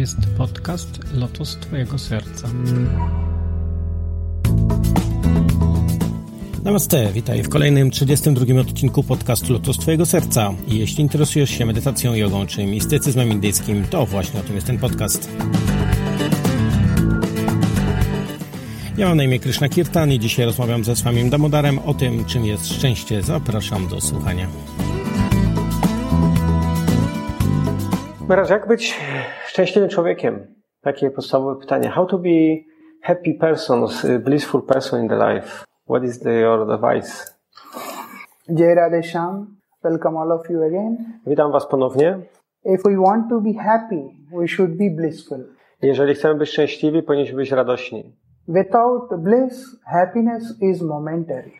jest podcast Lotos Twojego Serca. Namaste, witaj w kolejnym 32 odcinku podcastu Lotos Twojego Serca. I jeśli interesujesz się medytacją, jogą czy mistycyzmem indyjskim, to właśnie o tym jest ten podcast. Ja mam na imię Krishna Kirtan i dzisiaj rozmawiam ze Swamim Damodarem o tym, czym jest szczęście. Zapraszam do słuchania. Teraz jak być szczęśliwym człowiekiem? Takie podstawowe pytanie. How to be happy person, blissful person in the life? What is the, your advice? Jai Radhe Shyam. Welcome all of you again. Witam Was ponownie. If we want to be happy, we should be blissful. Jeżeli chcemy być szczęśliwi, powinniśmy być radośni. Without bliss, happiness is momentary.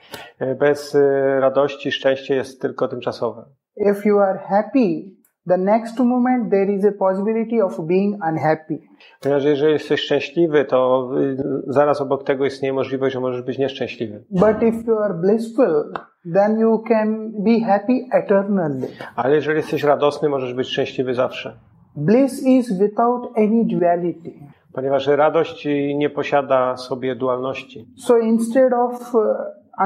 Bez y, radości szczęście jest tylko tymczasowe. If you are happy, the next moment there is a possibility of being unhappy. Ponieważ jeżeli jesteś szczęśliwy, to y, zaraz obok tego istnieje możliwość, że możesz być nieszczęśliwy. But if you are blissful, then you can be happy eternally. Ale jeżeli jesteś radosny, możesz być szczęśliwy zawsze. Bliss is without any duality. Ponieważ radość nie posiada sobie dualności. So instead of uh,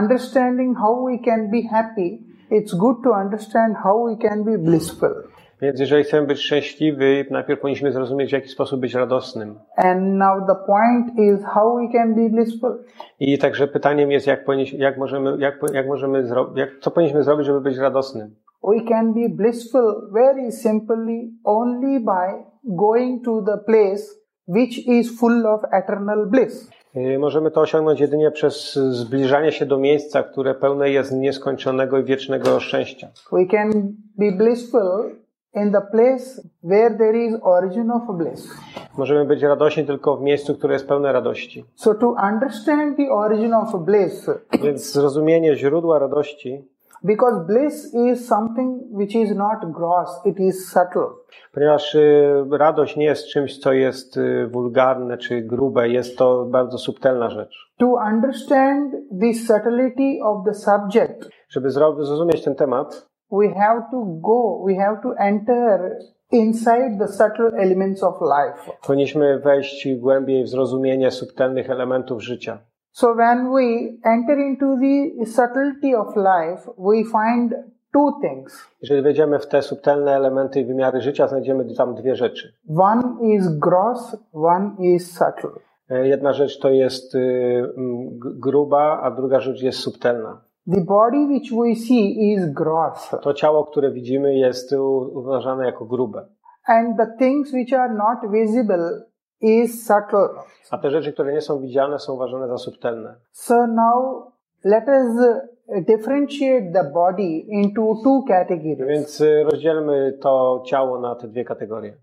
understanding how we can be happy, it's good to understand how we can be blissful. Więc jeżeli chcemy być szczęśliwi, najpierw powinniśmy zrozumieć, w jaki sposób być radosnym. And now the point is how we can be blissful. I także pytaniem jest, jak, powinniśmy, jak możemy, jak, jak możemy jak, co powinniśmy zrobić, żeby być radosnym. We can be blissful very simply only by going to the place which is full of eternal bliss. Y, Możemy to osiągnąć jedynie przez zbliżanie się do miejsca, które pełne jest nieskończonego i wiecznego szczęścia. We can be blissful in the place where there is origin of bliss. Możemy być radośni tylko w miejscu, które jest pełne radości. So to understand the origin of bliss, Więc zrozumienie źródła radości, because bliss is something which is not gross, it is subtle. ponieważ y, radość nie jest czymś, co jest y, wulgarne czy grube, jest to bardzo subtelna rzecz. To understand the subtlety of the subject, Żeby zro- zrozumieć ten temat, we have to go, we have to enter inside the subtle elements of life. powinniśmy wejść głębiej w zrozumienie subtelnych elementów życia. So when we enter into the subtlety of life, we find two things. Jeżeli wejdziemy w te subtelne elementy i wymiary życia, znajdziemy tam dwie rzeczy. One is gross, one is subtle. E, Jedna rzecz to jest y, gruba, a druga rzecz jest subtelna. The body which we see is gross, To ciało, które widzimy, jest uważane jako grube, and the things which are not visible is subtle. a te rzeczy, które nie są widziane, są uważane za subtelne. So now let us uh, differentiate the body into two categories Więc y, rozdzielmy to ciało na te dwie kategorie.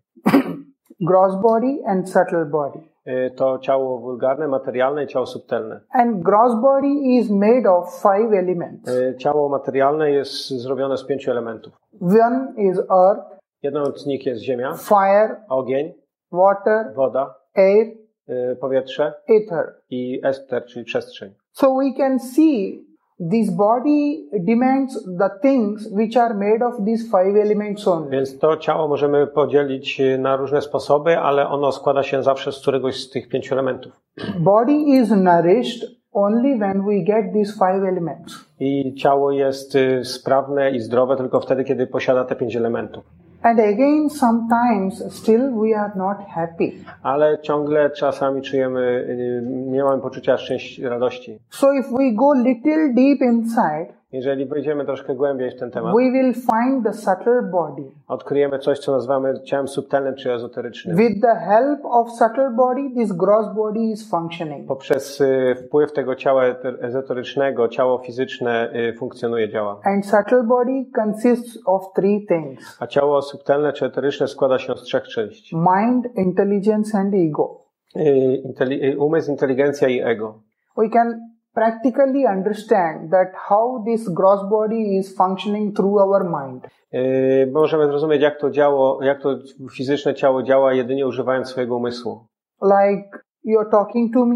Gross body and subtle body. Y, To ciało wulgarne, materialne i ciało subtelne. And gross body is made of five elements. Y, Ciało materialne jest zrobione z pięciu elementów. One is earth, Jedną z nich jest ziemia, fire, ogień, water, woda, air, y, powietrze ether. i ester, czyli przestrzeń. So we can see this body demands the things which are made of these five elements only. Więc to ciało możemy podzielić y, na różne sposoby, ale ono składa się zawsze z któregoś z tych pięciu elementów. Body is nourished only when we get these five elements. I ciało jest y, sprawne i zdrowe tylko wtedy, kiedy posiada te pięć elementów. And again, sometimes still we are not happy. Ale ciągle czasami czujemy, y, nie mamy poczucia szczęścia, radości. So if we go little deep inside, Jeżeli wejdziemy troszkę głębiej w ten temat, we will find the subtle body. odkryjemy coś, co nazywamy ciałem subtelnym czy ezoterycznym. With the help of subtle body, this gross body is functioning. Poprzez y, wpływ tego ciała ezoterycznego, ciało fizyczne y, funkcjonuje, działa. And subtle body consists of three things. A ciało subtelne czy eteryczne składa się z trzech części. mind, intelligence, and ego. Y, y, umysł, inteligencja i ego. We can practically understand that how this gross body is functioning through our mind. Y, Możemy zrozumieć, jak to działo, jak to fizyczne ciało działa jedynie używając swojego umysłu. Like you're talking to me,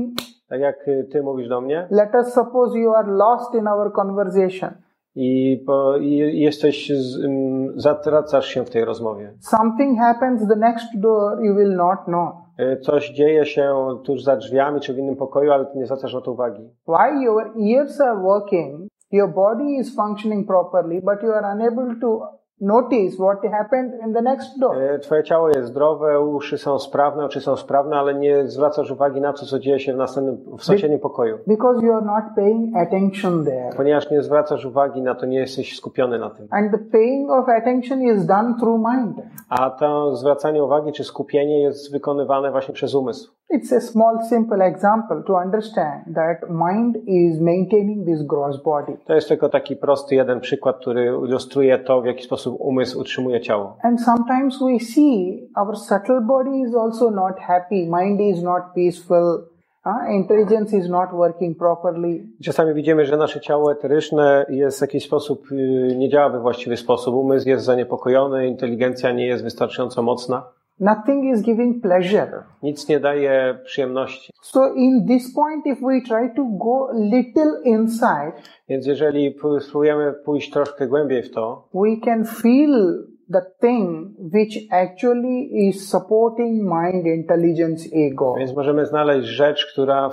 Tak jak y, ty mówisz do mnie, let us suppose you are lost in our conversation. I, po, i jesteś, z, um, zatracasz się w tej rozmowie. Something happens the next door, you will not know. Y, Coś dzieje się tuż za drzwiami czy w innym pokoju, ale ty nie zwracasz na to uwagi. While your ears are working, your body is functioning properly, but you are unable to notice what happened in the next door. Y, Twoje ciało jest zdrowe, uszy są sprawne, oczy są sprawne, ale nie zwracasz uwagi na to, co dzieje się w następnym, w sąsiednim pokoju. Because you are not paying attention there. Ponieważ nie zwracasz uwagi na to, nie jesteś skupiony na tym. And the paying of attention is done through mind. A to zwracanie uwagi czy skupienie jest wykonywane właśnie przez umysł. It's a small, simple example to understand that mind is maintaining this gross body. To jest tylko taki prosty jeden przykład, który ilustruje to, w jaki sposób umysł utrzymuje ciało. And sometimes we see our subtle body is also not happy, mind is not peaceful, uh, intelligence is not working properly. Czasami widzimy, że nasze ciało eteryczne jest w jakiś sposób, y, nie działa we właściwy sposób. Umysł jest zaniepokojony, inteligencja nie jest wystarczająco mocna. Nothing is giving pleasure. Nic nie daje przyjemności. So in this point, if we try to go little inside, Więc jeżeli spróbujemy pójść troszkę głębiej w to, we can feel the thing which actually is supporting mind, intelligence, ego, więc możemy znaleźć rzecz, która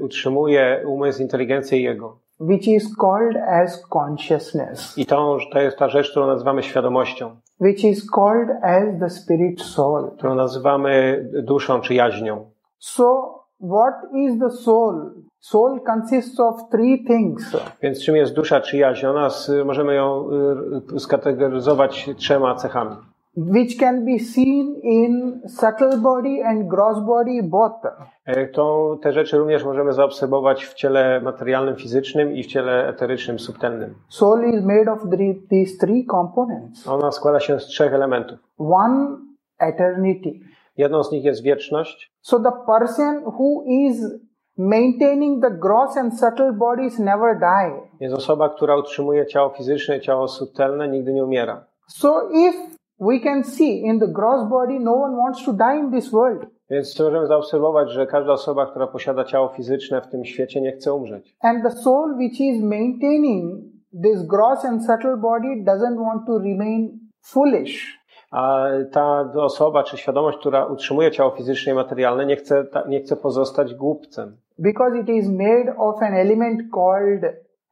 utrzymuje umysł, inteligencję i jego. which is called as consciousness, I to, to jest ta rzecz, którą nazywamy świadomością, which is called as the spirit soul. którą nazywamy duszą czy jaźnią. So, what is the soul? Soul consists of three things. Więc czym jest dusza czy jaźń? Ona, możemy ją y, skategoryzować trzema cechami. Which can be seen in subtle body and gross body both. E, To, te rzeczy również możemy zaobserwować w ciele materialnym, fizycznym i w ciele eterycznym, subtelnym. Soul is made of three, these three components. Ona składa się z trzech elementów. One, eternity. Jedną z nich jest wieczność. So the person who is maintaining the gross and subtle bodies never die. Jest osoba, która utrzymuje ciało fizyczne i ciało subtelne, nigdy nie umiera. So if we can see in the gross body, no one wants to die in this world. Więc możemy zaobserwować, że każda osoba, która posiada ciało fizyczne w tym świecie, nie chce umrzeć. And the soul which is maintaining this gross and subtle body doesn't want to remain foolish. A ta osoba, czy świadomość, która utrzymuje ciało fizyczne i materialne, nie chce, nie chce pozostać głupcem. because it is made of an element called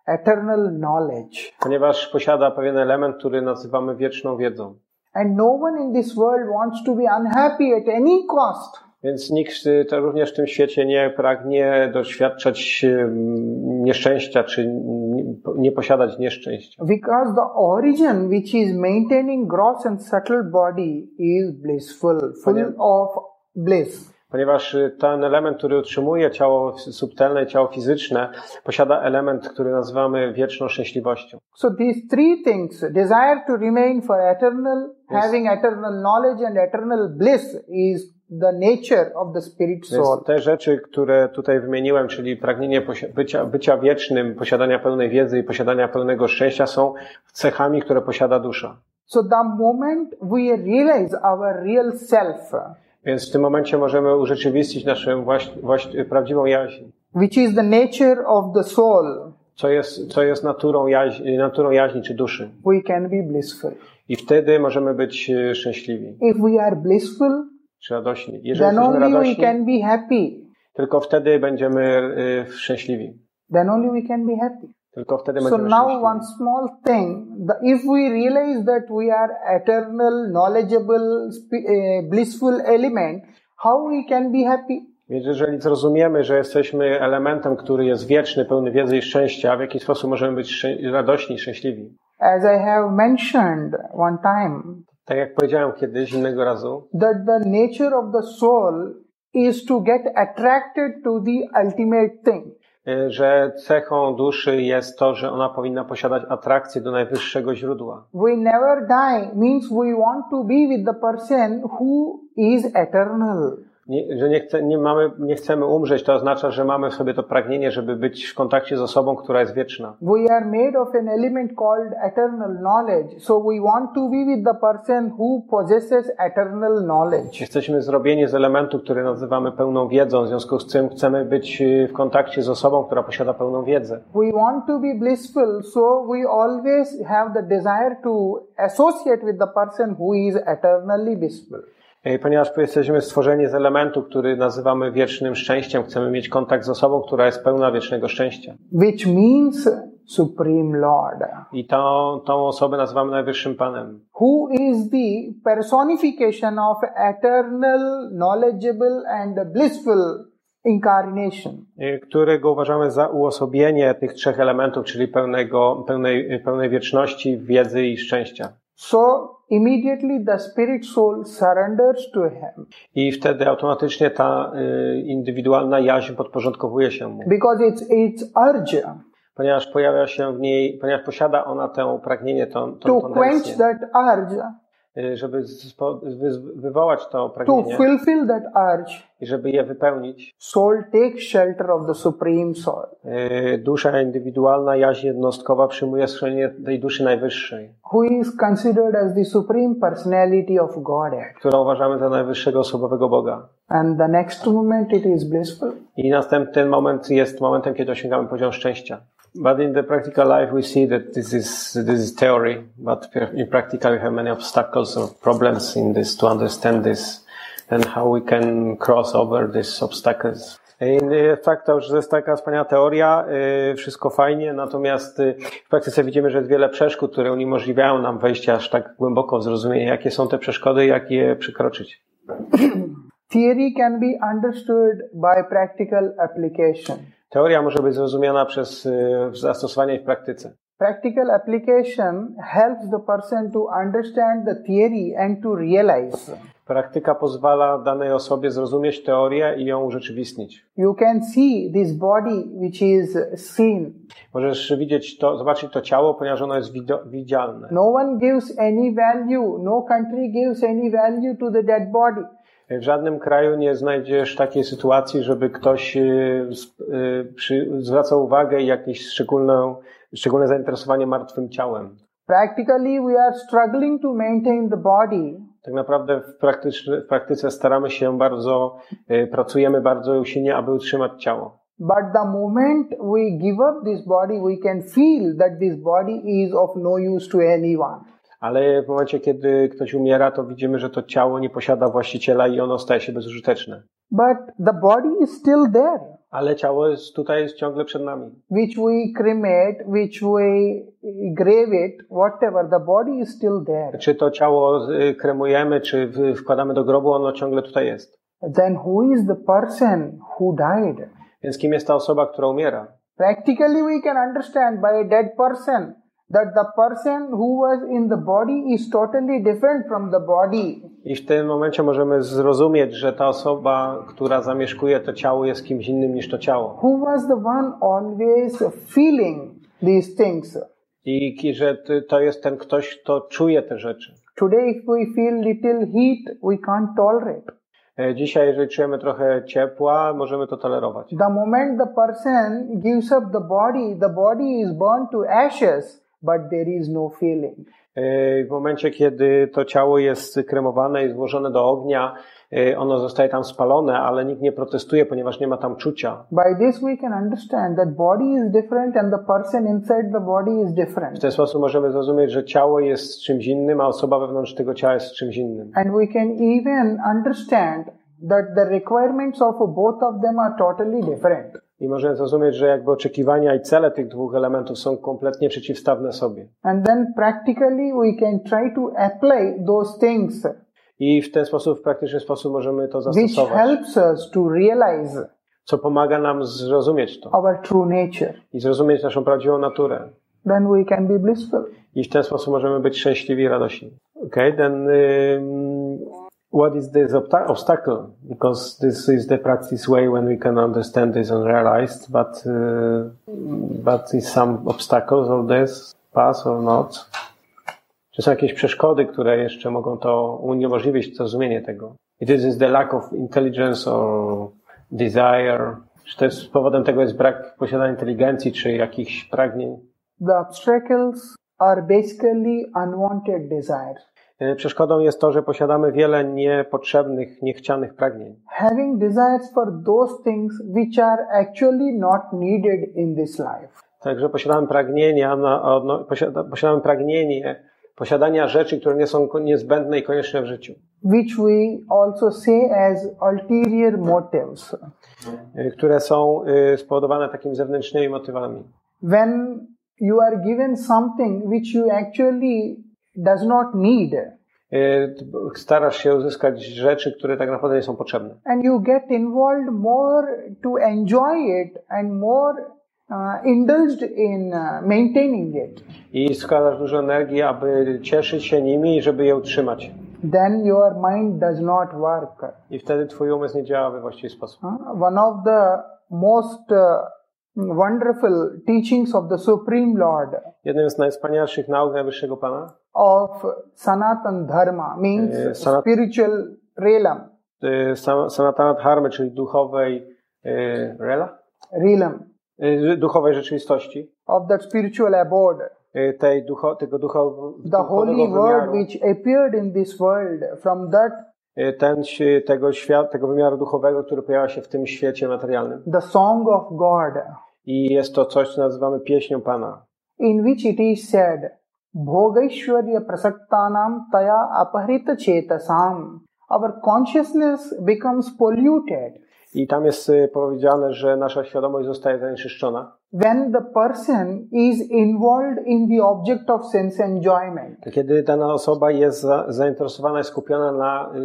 eternal knowledge. ponieważ posiada pewien element, który nazywamy wieczną wiedzą. And no one in this world wants to be unhappy at any cost. Więc nikt y, to również w tym świecie nie pragnie doświadczać em, nieszczęścia, czy nie- posiadać nieszczęścia. Because the origin which is maintaining gross and subtle body is blissful, full of bliss. Ponieważ y, ten element, który utrzymuje ciało subtelne ciało fizyczne, posiada element, który nazywamy wieczną szczęśliwością. So these three things, desire to remain for eternal, Yes. having eternal knowledge and eternal bliss is the nature of the spirit soul. Te rzeczy, które tutaj wymieniłem, czyli pragnienie bycia, bycia wiecznym, posiadania pełnej wiedzy i posiadania pełnego szczęścia są cechami, które posiada dusza. So the moment we realize our real self, Więc w tym momencie możemy urzeczywistnić naszą właśnie, prawdziwą jaźń. which is the nature of the soul, Co jest, co jest naturą, jaźni, naturą jaźni czy duszy. we can be blissful. I wtedy możemy być e, szczęśliwi If we are blissful, czy radośni. Jeżeli then only we radośni, can be happy. tylko wtedy będziemy e, szczęśliwi. Then only we can be happy. Tylko wtedy So now szczęśliwi. one small thing, the, if we realize that we are eternal, knowledgeable, uh, blissful element, how we can be happy? Więc jeżeli zrozumiemy, że jesteśmy elementem, który jest wieczny, pełny wiedzy i szczęścia, w jaki sposób możemy być radośni, szczęśliwi? As I have mentioned one time, Tak jak powiedziałem kiedyś, innego razu, that the nature of the soul is to get attracted to the ultimate thing. E, że cechą duszy jest to, że ona powinna posiadać atrakcję do najwyższego źródła. We never die means we want to be with the person who is eternal. Nie, że nie, chce, nie, mamy, nie chcemy umrzeć, to oznacza, że mamy w sobie to pragnienie, żeby być w kontakcie z osobą, która jest wieczna. We are made of an element called eternal knowledge. So we want to be with the person who possesses eternal knowledge. Jesteśmy zrobieni z elementu, który nazywamy pełną wiedzą, w związku z czym chcemy być y, w kontakcie z osobą, która posiada pełną wiedzę. We want to be blissful, so we always have the desire to associate with the person who is eternally blissful. Y, Ponieważ jesteśmy stworzeni z elementu, który nazywamy wiecznym szczęściem, chcemy mieć kontakt z osobą, która jest pełna wiecznego szczęścia. which means Supreme Lord, I tą, tą osobę nazywamy Najwyższym Panem, who is the personification of eternal, knowledgeable, and blissful incarnation. y, którego uważamy za uosobienie tych trzech elementów, czyli pełnego, pełnej, pełnej wieczności, wiedzy i szczęścia. So immediately the spirit soul surrenders to him. I wtedy automatycznie ta y, indywidualna jaźń podporządkowuje się mu, because it's its urge ponieważ pojawia się w niej, ponieważ posiada ona tę pragnienie, tą, tą to quench tendencję, that urge, żeby spo, wy, wywołać to to pragnienie fulfill that urge. i żeby je wypełnić. Soul takes shelter of the Supreme Soul, Y, Dusza indywidualna, jaźń jednostkowa przyjmuje schronienie tej duszy najwyższej, who is considered as the Supreme Personality of Godhead. którą uważamy za najwyższego osobowego Boga. And the next moment it is blissful. I następny moment jest momentem, kiedy osiągamy poziom szczęścia. But in the practical life, we see that this is this is theory, but in practical, we have many obstacles or problems in this to understand this, and how we can cross over these obstacles. I tak, to już jest taka wspaniała teoria, y, wszystko fajnie, natomiast y, w praktyce widzimy, że jest wiele przeszkód, które uniemożliwiają nam wejście aż tak głęboko w zrozumienie, jakie są te przeszkody, jak je przekroczyć. Theory can be understood by practical application. Teoria może być zrozumiana przez y, zastosowanie w praktyce. Practical application helps the person to understand the theory and to realize. Praktyka pozwala danej osobie zrozumieć teorię i ją urzeczywistnić. You can see this body which is seen. Możesz widzieć to, zobaczyć to ciało, ponieważ ono jest widzialne. No one gives any value, no country gives any value to the dead body. W żadnym kraju nie znajdziesz takiej sytuacji, żeby ktoś y, y, zwracał uwagę i jakieś szczególne, szczególne zainteresowanie martwym ciałem. Practically, we are struggling to maintain the body, Tak naprawdę w, praktycz- w praktyce staramy się bardzo, y, pracujemy bardzo usilnie, aby utrzymać ciało. but the moment we give up this body, we can feel that this body is of no use to anyone. Ale w momencie, kiedy ktoś umiera, to widzimy, że to ciało nie posiada właściciela i ono staje się bezużyteczne. But the body is still there, Ale ciało jest tutaj jest ciągle przed nami. which we cremate, which we grave it, whatever, the body is still there. Czy to ciało y, kremujemy, czy wkładamy do grobu, ono ciągle tutaj jest. Then who is the person who died? Więc kim jest ta osoba, która umiera? Practically, we can understand by a dead person that the person who was in the body is totally different from the body. I w tym momencie możemy zrozumieć, że ta osoba, która zamieszkuje to ciało, jest kimś innym niż to ciało. Who was the one always feeling these things? I że to jest ten ktoś, kto czuje te rzeczy. Today, if we feel little heat, we can't tolerate. E, Dzisiaj, jeżeli czujemy trochę ciepła, możemy to tolerować. The moment the person gives up the body, the body is burned to ashes, but there is no feeling. E, W momencie, kiedy to ciało jest kremowane i złożone do ognia, e, ono zostaje tam spalone, ale nikt nie protestuje, ponieważ nie ma tam czucia. By this, we can understand that body is different and the person inside the body is W different. ten sposób możemy zrozumieć, że ciało jest czymś innym, a osoba wewnątrz tego ciała jest czymś innym. And we can even understand that the requirements of both of them are totally different. I możemy zrozumieć, że jakby oczekiwania i cele tych dwóch elementów są kompletnie przeciwstawne sobie. And then practically we can try to apply those things I w ten sposób, w praktyczny sposób możemy to which zastosować, helps us to realize co pomaga nam zrozumieć to our true nature. i zrozumieć naszą prawdziwą naturę. Then we can be blissful. I w ten sposób możemy być szczęśliwi i radośni. Okay, then um, what is this obsta- obstacle? Because this is the practice way when we can understand this and realize, but uh, but is some obstacles of this path or not? Czy są jakieś przeszkody, które jeszcze mogą to uniemożliwić zrozumienie tego? It is the lack of intelligence or desire. Czy to jest powodem tego jest brak posiadania inteligencji, czy jakichś pragnień? The obstacles are basically unwanted desires. E, Przeszkodą jest to, że posiadamy wiele niepotrzebnych, niechcianych pragnień. Having desires for those things which are actually not needed in this life. Także posiadamy pragnienia, na, odno, posiada, posiadamy pragnienie posiadania rzeczy, które nie są niezbędne i konieczne w życiu, which we also say as ulterior motives. e, które są e, spowodowane takimi zewnętrznymi motywami. When you are given something which you actually does not need E, Starasz się uzyskać rzeczy, które tak naprawdę nie są potrzebne. and you get involved more to enjoy it and more uh, indulged in uh, maintaining it, I składasz dużo energii, aby cieszyć się nimi i żeby je utrzymać. then your mind does not work. I wtedy twój umysł nie działa we właściwy sposób. Uh, one of the most uh, wonderful teachings of the Supreme Lord Jednym z najwspanialszych nauk Najwyższego Pana of Sanatan Dharma means Eh, Sanat- spiritual realm. Sa- Sanatana Dharmy, czyli duchowej y, rela? realm Y, duchowej rzeczywistości, of that spiritual abode. y, tej ducho, tego ducho, The holy word which appeared in this world from that Ten, ś- tego, świat, tego wymiaru duchowego, który pojawia się w tym świecie materialnym. the song of God, I jest to coś, co nazywamy pieśnią Pana, in which it is said, Bhogaishwarya prasaktanam taya aparita chetasam. Our consciousness becomes polluted I tam jest y, powiedziane, że nasza świadomość zostaje zanieczyszczona, when the person is involved in the object of sense enjoyment. kiedy dana osoba jest za, zainteresowana i skupiona na y,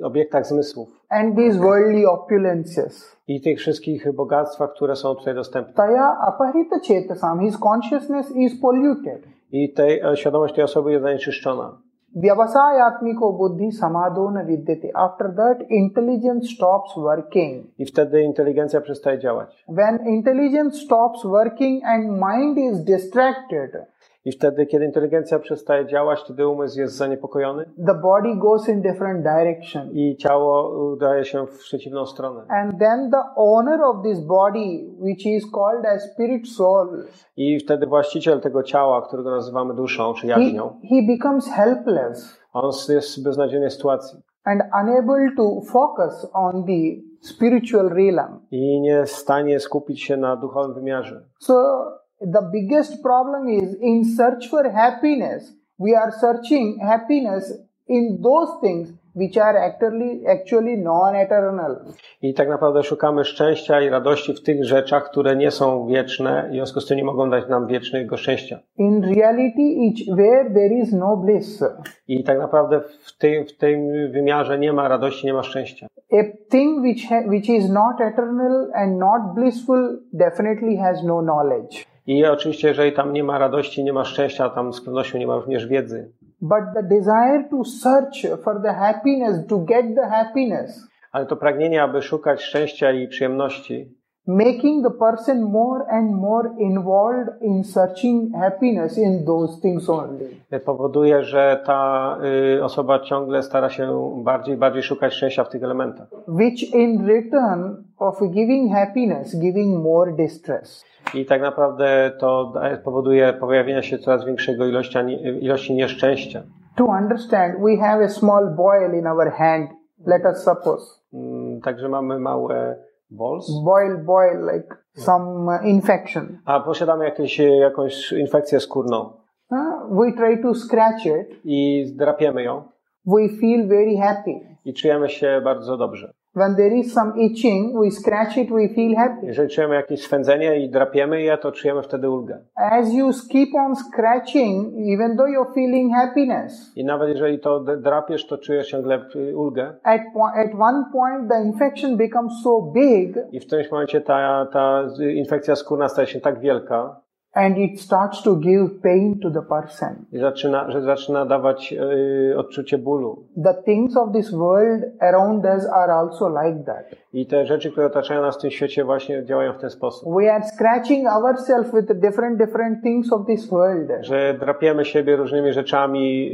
y, obiektach zmysłów and these worldly opulences. i tych wszystkich bogactwach, które są tutaj dostępne. Taya aparita chetasam. His consciousness is polluted. I tej, e, świadomość tej osoby jest zanieczyszczona. व्यवसायात्मिको बुद्धि समाधोन विद्यते। After that intelligence stops working if the intelligence when intelligence stops working and mind is distracted I wtedy, kiedy inteligencja przestaje działać, wtedy umysł jest zaniepokojony the body goes in different direction. i ciało udaje się w przeciwną stronę. And then the owner of this body, which is called as spirit soul, I wtedy właściciel tego ciała, którego nazywamy duszą czy he, jaźnią, he becomes helpless on jest w beznadziejnej sytuacji and unable to focus on the spiritual realm. i nie w stanie skupić się na duchowym wymiarze. So the biggest problem is in search for happiness. We are searching happiness in those things which are actually actually non-eternal. I tak naprawdę szukamy szczęścia i radości w tych rzeczach, które nie są wieczne w związku z tym nie mogą dać nam wiecznego szczęścia. In reality, each where there is no bliss, I tak naprawdę w tym, w tym wymiarze nie ma radości, nie ma szczęścia. a thing which which is not eternal and not blissful definitely has no knowledge. I oczywiście, jeżeli tam nie ma radości, nie ma szczęścia, tam z pewnością nie ma również wiedzy. But the desire to search for the happiness, to get the happiness, Ale to pragnienie, aby szukać szczęścia i przyjemności, making the person more and more involved in searching happiness in those things only. powoduje, że ta y, osoba ciągle stara się bardziej bardziej szukać szczęścia w tych elementach. Which in return of giving happiness, giving more distress. I tak naprawdę to powoduje pojawienie się coraz większego ilości, ilości nieszczęścia. To understand, we have a small boil in our hand, let us suppose. Mm, Także mamy małe balls. Boil, boil, like some uh, infection. A posiadamy jakieś, e, jakąś infekcję skórną we try to scratch it, i zdrapiemy ją we feel very happy. i czujemy się bardzo dobrze. When there is some itching, we scratch it, we feel happy. Jeżeli czujemy jakieś swędzenie i drapiemy je, to czujemy wtedy ulgę. As you keep on scratching, even though you're feeling happiness, I nawet jeżeli to drapiesz, to czujesz ciągle y, ulgę. at, at one point the infection becomes so big I w którymś momencie ta, ta infekcja skórna staje się tak wielka, and it starts to give pain to the person. I zaczyna, że zaczyna dawać y, odczucie bólu. The things of this world around us are also like that. I te rzeczy, które otaczają nas w tym świecie właśnie działają w ten sposób. We are scratching ourselves with different different things of this world. Że drapiemy siebie różnymi rzeczami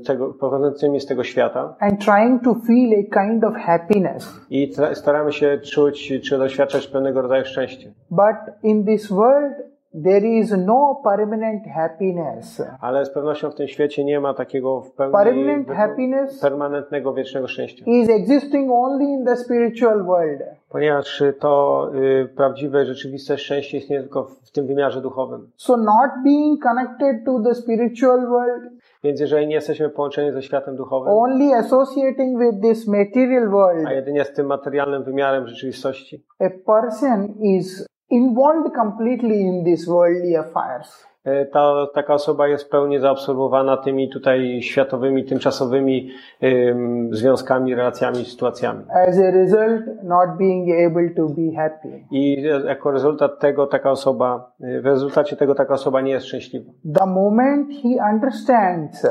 y, tego, pochodzącymi z tego świata and trying to feel a kind of happiness. i staramy się czuć czy doświadczać pewnego rodzaju szczęścia. But in this world, there is no permanent happiness. Ale z pewnością w tym świecie nie ma takiego w pełni Permanent happiness permanentnego, wiecznego szczęścia. is existing only in the spiritual world. Ponieważ to y, prawdziwe, rzeczywiste szczęście istnieje tylko w tym wymiarze duchowym. So, not being connected to the spiritual world, Więc jeżeli nie jesteśmy połączeni ze światem duchowym, only associating with this material world, a jedynie z tym materialnym wymiarem rzeczywistości, a person is involved completely in these worldly affairs. y, ta, taka osoba jest w pełni zaabsorbowana tymi tutaj światowymi, tymczasowymi ym, związkami, relacjami, sytuacjami. As a result, not being able to be happy. I jako rezultat tego taka osoba, y, w rezultacie tego taka osoba nie jest szczęśliwa. The moment he understands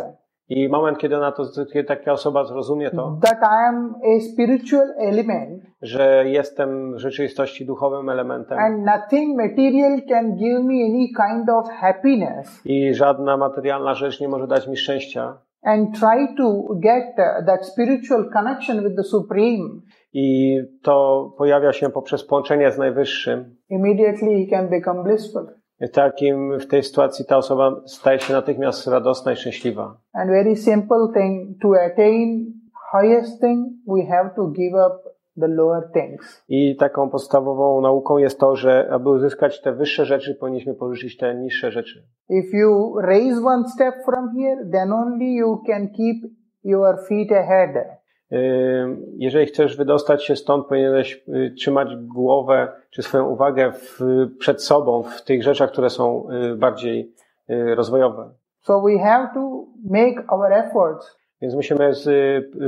I moment, kiedy ona to, kiedy taka osoba zrozumie to, that I am a spiritual element że jestem w rzeczywistości duchowym elementem and nothing material can give me any kind of happiness i żadna materialna rzecz nie może dać mi szczęścia and try to get uh, that spiritual connection with the Supreme, i to pojawia się poprzez połączenie z Najwyższym. immediately he can become blissful. Takim, w tej sytuacji ta osoba staje się natychmiast radosna i szczęśliwa. And very simple thing to attain highest thing, we have to give up the lower things. I taką podstawową nauką jest to, że aby uzyskać te wyższe rzeczy, powinniśmy porzucić te niższe rzeczy. If you raise one step from here, then only you can keep your feet ahead. Jeżeli chcesz wydostać się stąd, powinieneś yy, trzymać głowę czy swoją uwagę w, przed sobą w tych rzeczach, które są yy, bardziej yy, rozwojowe. So we have to make our efforts Więc musimy z,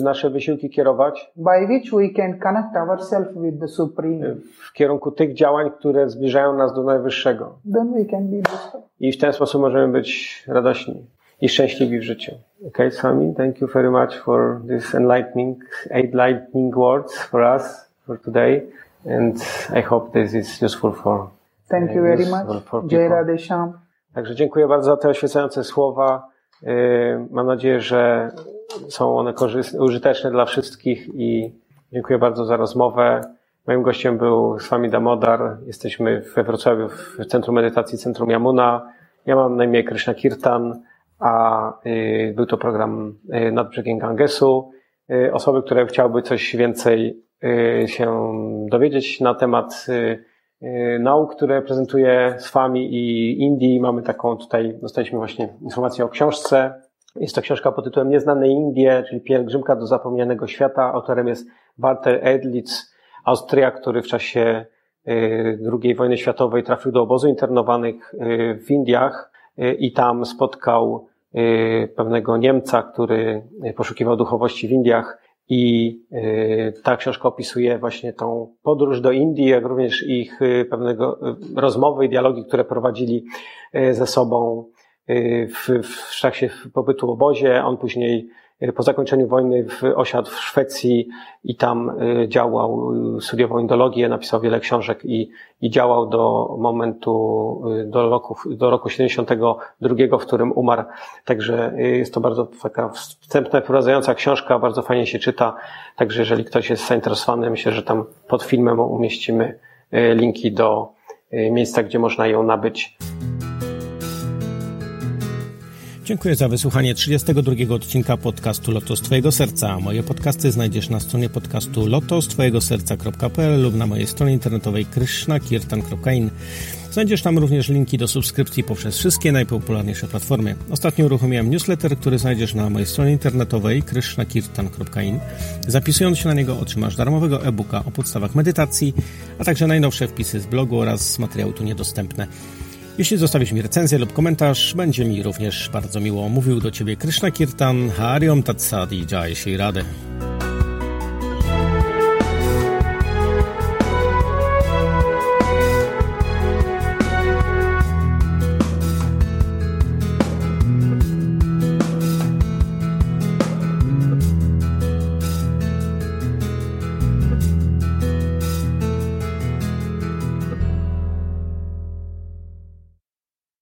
nasze wysiłki kierować by which we can connect ourselves with the Supreme. w kierunku tych działań, które zbliżają nas do Najwyższego. Then we can be blissful. I w ten sposób możemy być radośni i szczęśliwi w życiu. Okay, Swami, thank you very much for this enlightening, enlightening words for us for today. And I hope this is useful for Thank you very much. Jai. Także dziękuję bardzo za te oświecające słowa. Yy, Mam nadzieję, że są one korzystne, użyteczne dla wszystkich i dziękuję bardzo za rozmowę. Moim gościem był Swami Damodar. Jesteśmy we Wrocławiu w Centrum Medytacji Centrum Yamuna. Ja mam na imię Krishna Kirtan, a yy, był to program yy, nad brzegiem Gangesu. Yy, Osoby, które chciałyby coś więcej się dowiedzieć na temat nauk, które prezentuje Swami i Indii. Mamy taką tutaj, dostaliśmy właśnie informację o książce. Jest to książka pod tytułem Nieznane Indie, czyli Pielgrzymka do zapomnianego świata. Autorem jest Walter Edlitz, Austriak, który w czasie y, II wojny światowej trafił do obozu internowanych y, w Indiach y, i tam spotkał y, pewnego Niemca, który y, poszukiwał duchowości w Indiach i y, ta książka opisuje właśnie tą podróż do Indii, jak również ich y, pewnego y, rozmowy i dialogi, które prowadzili y, ze sobą y, w, w czasie pobytu w obozie. On później y, po zakończeniu wojny osiadł w Szwecji i tam y, działał, y, studiował indologię, napisał wiele książek i, i działał do momentu, do roku, do roku 72, w którym umarł. Także jest to bardzo taka wstępna, wprowadzająca książka, bardzo fajnie się czyta. Także jeżeli ktoś jest zainteresowany, myślę, że tam pod filmem umieścimy linki do miejsca, gdzie można ją nabyć. Dziękuję za wysłuchanie 32 odcinka podcastu Lotos Twojego Serca. Moje podcasty znajdziesz na stronie podcastu lotostwojegoserca.pl lub na mojej stronie internetowej krishnakirtan.in. Znajdziesz tam również linki do subskrypcji poprzez wszystkie najpopularniejsze platformy. Ostatnio uruchomiłem newsletter, który znajdziesz na mojej stronie internetowej krishnakirtan.in. Zapisując się na niego otrzymasz darmowego e-booka o podstawach medytacji, a także najnowsze wpisy z blogu oraz materiały tu niedostępne. Jeśli zostawisz mi recenzję lub komentarz, będzie mi również bardzo miło. Mówił do Ciebie Krishna Kirtan, Hariom Tatsadi Jai Shri Radhe.